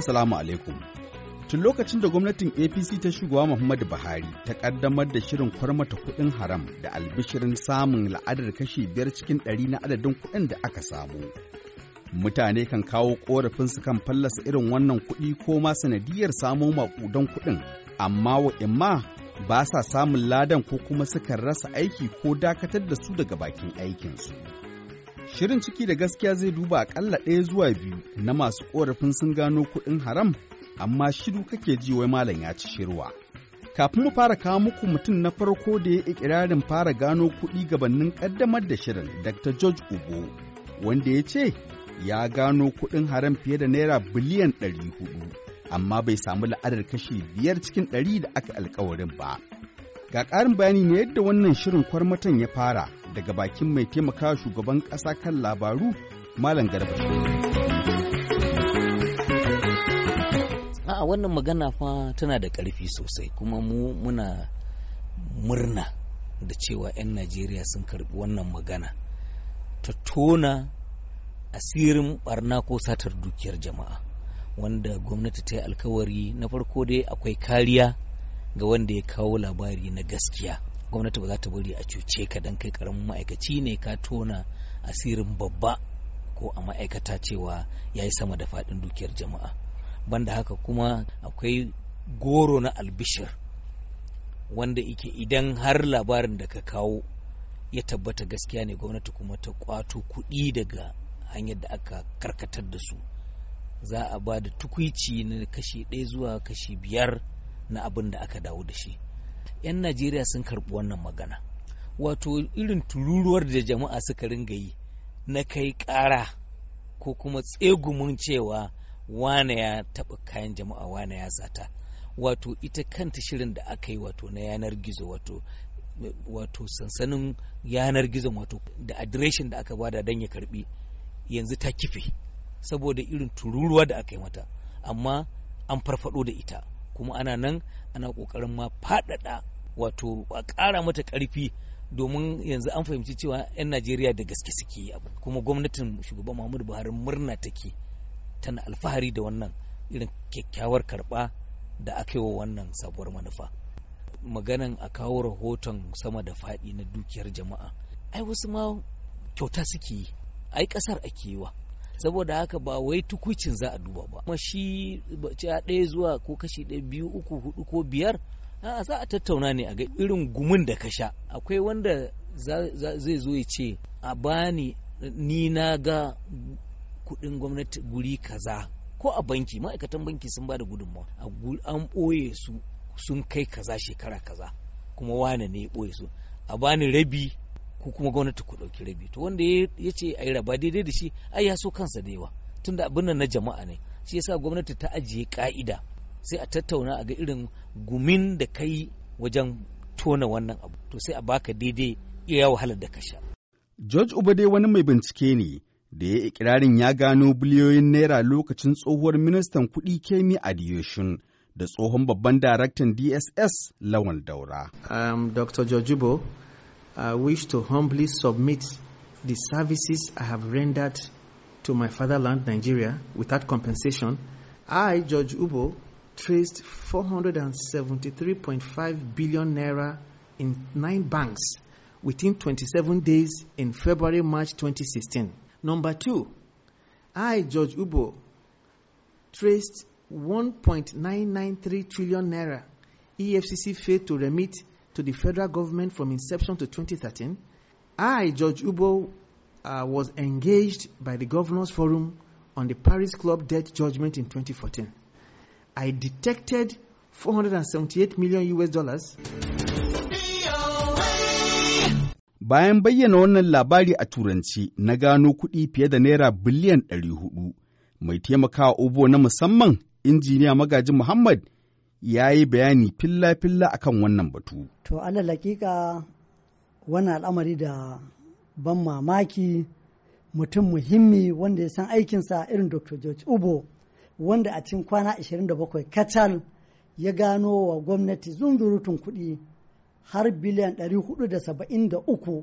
Jama'a salamu alaikum. Tun lokacin da gwamnatin APC ta shugaba Muhammadu Buhari ta kaddamar da shirin kwarmata kuɗin haram da albishirin samun la'adar kashi biyar cikin ɗari na adadin kuɗin da aka samu. Mutane kan kawo ƙorafinsu kan fallasa irin wannan kuɗi ko ma sanadiyar samo maƙudan kuɗin, amma wa'imma ba sa samun ladan ko kuma sukan rasa aiki ko dakatar da su daga bakin aikinsu. Shirin ciki da gaskiya zai duba akalla ɗaya zuwa biyu na masu ƙorafin sun gano kuɗin haram, amma shiru kake ji wai malam ya ci shirwa. Kafin mu fara kawo muku mutum na farko da ya ikirarin fara gano kuɗi gabanin ƙaddamar da shirin Dr. George Ugo, wanda ya ce ya gano kuɗin haram fiye da naira biliyan ɗari huɗu, amma bai samu la'adar kashi biyar cikin ɗari da aka alkawarin ba. Ga ƙarin bayani ne yadda wannan shirin kwarmatan ya fara daga bakin mai taimakawa shugaban ƙasa kan labaru Malam Garba. a wannan magana fa tana da ƙarfi sosai kuma mu muna murna da cewa 'yan najeriya sun karɓi wannan magana ta tona asirin barna ko satar dukiyar jama'a wanda gwamnati ta yi alkawari na farko dai akwai kariya ga wanda ya kawo labari na gaskiya. Gwamnati ba za ta bari a cuce ka dan kai ƙaramin ma'aikaci ne ka tona asirin babba ko a ma'aikata cewa ya yi sama da faɗin dukiyar jama'a. Banda haka kuma akwai goro na albishir wanda ike idan har labarin da ka kawo ya tabbata gaskiya ne gwamnati kuma ta kwato kuɗi daga hanyar da aka karkatar da su. Za a ba da tukwici na kashi ɗaya zuwa kashi biyar na abin da aka dawo da shi. 'yan najeriya sun karɓi wannan magana. Wato irin tururuwar da jama'a suka ringa yi na kai ƙara ko kuma tsegumin cewa wane ya taɓa kayan jama'a wane ya sata. Wato ita kanta shirin da aka yi wato na yanar gizo wato wato sansanin yanar gizo wato da adireshin da aka ba da don ya karɓi yanzu ta kife saboda irin tururuwa da aka yi mata. Amma an farfado da ita. Kuma ana nan ana ƙoƙarin ma faɗaɗa wato a ƙara mata ƙarfi domin yanzu an fahimci cewa 'yan najeriya da gaske suke abu. Kuma gwamnatin shugaban muhammadu buhari murna take tana alfahari da wannan irin kyakkyawar karɓa da aka yi wa wannan sabuwar manufa. Maganan a kawo rahoton sama da faɗi na dukiyar jama'a ai wasu ma kyauta suke yi ai ƙasar ake yi wa. Saboda haka ba wai tukucin za a duba ba. Kuma shi ɗaya zuwa ko kashi ɗaya biyu uku huɗu ko biyar a za a tattauna ne a ga irin gumin da ka sha. Akwai wanda zai zo ya ce a bani ni na ga kuɗin gwamnati guri kaza. Ko a banki ma'aikatan banki sun ba da gudunmawa. An ɓoye su sun kai kaza shekara kaza kuma wane ne ya ɓoye su? A bani rabi ko kuma gwamnati ku ɗauki rabi to wanda ya ce a yi raba daidai da shi ai ya so kansa da yawa tunda abin nan na jama'a ne shi yasa gwamnati ta ajiye ka'ida sai a tattauna a ga irin gumin da kai wajen tona wannan abu to sai a baka daidai iya wahalar da ka sha. George Ubade wani mai bincike ne da ya ikirarin ya gano biliyoyin naira lokacin tsohuwar ministan kuɗi Kemi Adeosun da tsohon babban daraktan DSS Lawal Daura. Um, Dr. Jojubo, I wish to humbly submit the services I have rendered to my fatherland, Nigeria, without compensation. I, George Ubo, traced 473.5 billion naira in nine banks within 27 days in February March 2016. Number two, I, George Ubo, traced 1.993 trillion naira EFCC failed to remit to the federal government from inception to 2013. I, George Ubo, uh, was engaged by the Governors Forum on the Paris Club debt judgment in 2014. I detected 478 million US dollars. Bayan bayyana wannan labari a Turanci na gano kuɗi fiye da Naira biliyan 400, mai taimakawa Obo na musamman injiniya magajin Muhammad ya yi bayani filla-filla akan wannan batu. To, alal hakika wannan al'amari da ban mamaki mutum muhimmi wanda ya san aikinsa irin Dr. George Ubo wanda a cikin kwana 27 kacal ya gano wa gwamnati zunzurutun kuɗi har biliyan 473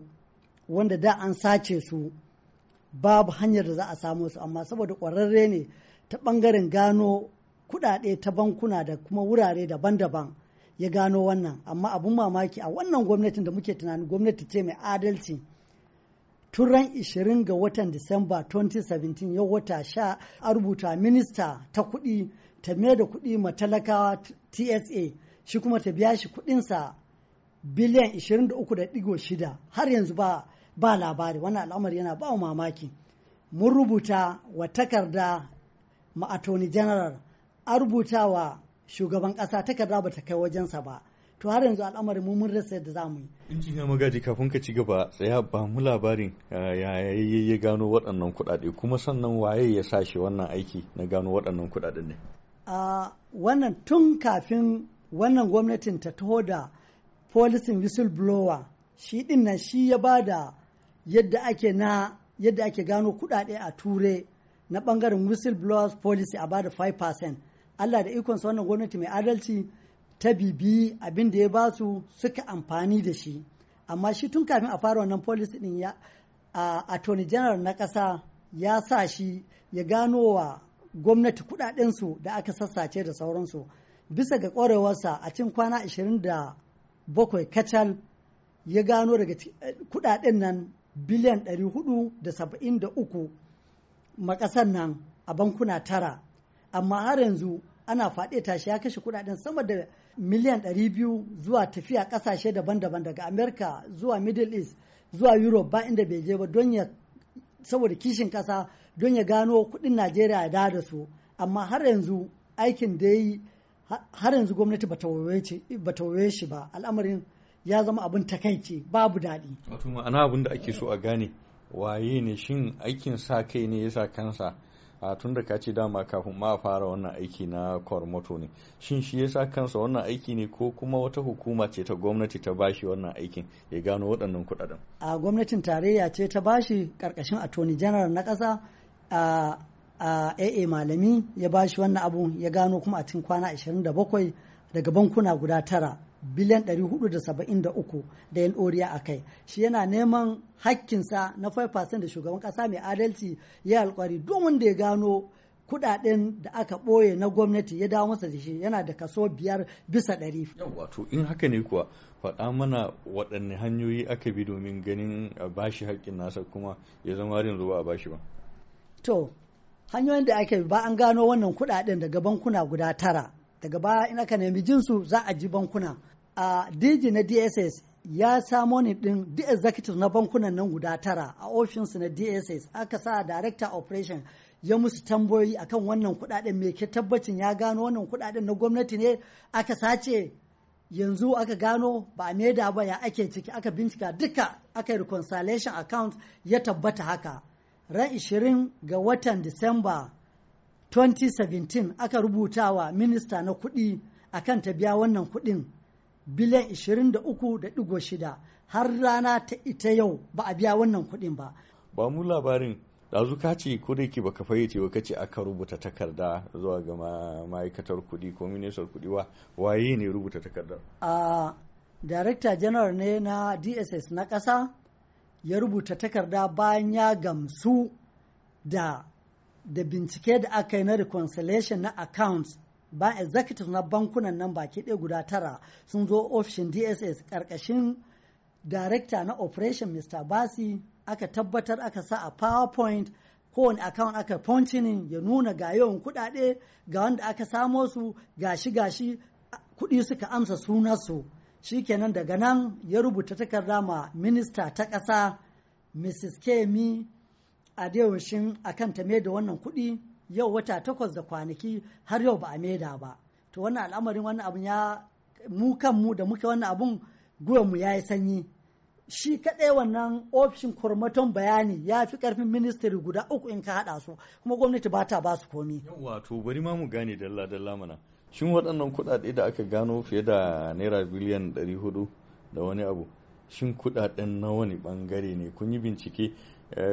wanda da an sace su babu hanyar da za a samu su amma saboda ƙwararre ne ta ɓangaren gano kudade ta bankuna da kuma wurare daban-daban ya gano wannan. Amma abun mamaki a wannan gwamnatin da muke tunanin gwamnati ce mai adalci. Tun ran 20 ga watan disamba 2017 yau wata sha a rubuta minista ta kuɗi ta mai da kuɗi ma talakawa tsa shi kuma ta biya shi kuɗinsa biliyan 23.6 har yanzu ba ba labari. Wannan al'amari yana ba mamaki. Mun rubuta wa takarda ma attorney general a rubuta wa shugaban ƙasa takarda ba ta kai wajensa ba to har yanzu al'amarin mu mun rasa yadda za mu yi. injiniya magaji kafin ka ci gaba tsaya ba mu labarin ya ya gano waɗannan kuɗaɗe kuma sannan waye ya sa shi wannan aiki na gano waɗannan kuɗaɗen ne. a wannan tun kafin wannan gwamnatin ta taho da policing whistleblower shi ɗin nan shi ya ba da yadda ake na yadda ake gano kuɗaɗe a ture na ɓangaren whistleblowers policy a ba da 5% Allah da ikonsa wannan gwamnati mai adalci ta bibi abin da ya ba su suka amfani da shi. Amma shi tun kafin a fara wannan policy din ya a attorney general na ƙasa ya sa shi ya gano wa gwamnati kudadensu da aka sassace da sauransu. Bisa ga ƙwarewarsa a cikin kwana 27 kacal ya gano daga kuɗaɗen nan biliyan 473 makasar nan a bankuna tara. Amma har yanzu ana faɗe tashi ya kashe kuɗaɗen sama da miliyan 200 zuwa tafiya ƙasashe daban-daban daga america zuwa middle east zuwa europe ba inda bai je ba don ya saboda kishin ƙasa don ya gano kuɗin najeriya ya da su. Amma har yanzu aikin da yi har yanzu gwamnati bata waye shi ba. Al'amarin ya zama abin takaici babu daɗi. Wato ma'ana abin da ake so a gane waye ne shin aikin sa kai ne ya sa kansa a tun da ka dama kafin ma a fara wannan aiki na kwarmoto ne. Shin shi yasa kansa wannan aiki ne ko kuma wata hukuma ce ta gwamnati ta bashi wannan aikin ya gano waɗannan kuɗaɗen? A gwamnatin tarayya ce ta bashi ƙarƙashin attorney general na ƙasa a aa malami ya bashi wannan abu ya gano kuma a cikin kwana 27 daga bankuna guda tara. Biliyan 473 da yan ɗoriya a kai shi yana neman hakkinsa na 5% da shugaban ƙasa mai adalci ya alkwari domin da ya gano kuɗaɗen da aka ɓoye na gwamnati ya dawo masa da shi yana da kaso biyar bisa ɗari. wato in haka ne kuwa faɗa mana waɗanne hanyoyi aka bi domin ganin a bashi haƙƙin nasa kuma ya zama har yanzu ba a bashi ba. to hanyoyin da aka bi ba an gano wannan kuɗaɗen daga bankuna guda tara daga baya in aka nemi jinsu za a ji bankuna a dj na dss ya samo ni din the executive na bankunan nan guda tara a ofishinsu na dss aka sa director operation ya musu tambayoyi akan wannan kuɗaɗen me ke tabbacin ya gano wannan kuɗaɗen na gwamnati ne? Aka sace. Yanzu aka gano ba a maida ba ya ake ciki? Aka bincika duka aka yi reconciliation account ya tabbata haka. Ran 20 ga watan disamba 2017 aka rubuta wa minista na kuɗi akan ta biya wannan kuɗin. Biliyan 23.6 har rana ta ita yau ba a biya wannan kuɗin ba. Ba mu labarin ɗazu ka ce ko da yake baka fayyace ba kace aka rubuta takarda zuwa ga ma'aikatar kuɗi ko ministar kuɗi wa waye ne rubuta takardar? A Director General ne na DSS na ƙasa ya rubuta takarda bayan ya gamsu da da bincike da aka yi na reconciliation na accounts ba executive na bankunan nan baki ɗaya guda tara sun zo ofishin dss ƙarƙashin director na operation mr basi aka tabbatar aka sa a powerpoint kowane account aka functioning ya nuna ga yawan kuɗaɗe ga wanda aka samo su gashi gashi kuɗi suka amsa sunarsu shikenan daga nan ya rubuta takarda ma minista ta ƙasa mrs kemi adewashin akan ta da wannan kuɗi. Yau wata takwas da kwanaki har yau ba a maida ba. To wannan al'amarin wannan abun ya mu kanmu da muke wannan abun mu ya yi sanyi. Shi kaɗai wannan ofishin kurmaton bayani ya fi ƙarfin ministry guda uku in ka haɗa su kuma gwamnati ba ta ba su komi. wato bari ma mu gane dalla dalla mana. Shin waɗannan kuɗaɗe da aka gano fiye da naira biliyan ɗari huɗu da wani abu shin kuɗaɗen na wani ɓangare ne? Kun yi bincike?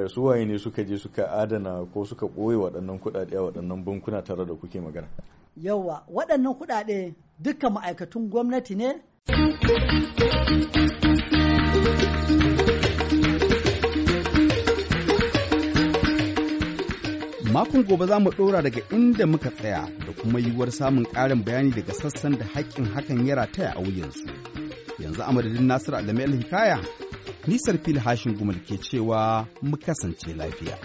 Su waye ne suka je suka adana ko suka ɓoye waɗannan kuɗaɗe a waɗannan bankuna tare da kuke magana yawa waɗannan kuɗaɗe dukkan ma'aikatun gwamnati ne Makon gobe za mu ɗora daga inda muka tsaya da kuma yiwuwar samun ƙarin bayani daga sassan da haƙƙin hakan ya rataya a wuyansu. Yanzu a madadin Nasiru Adamu Hikaya, nisar fil hashin gumal ke cewa mu kasance lafiya.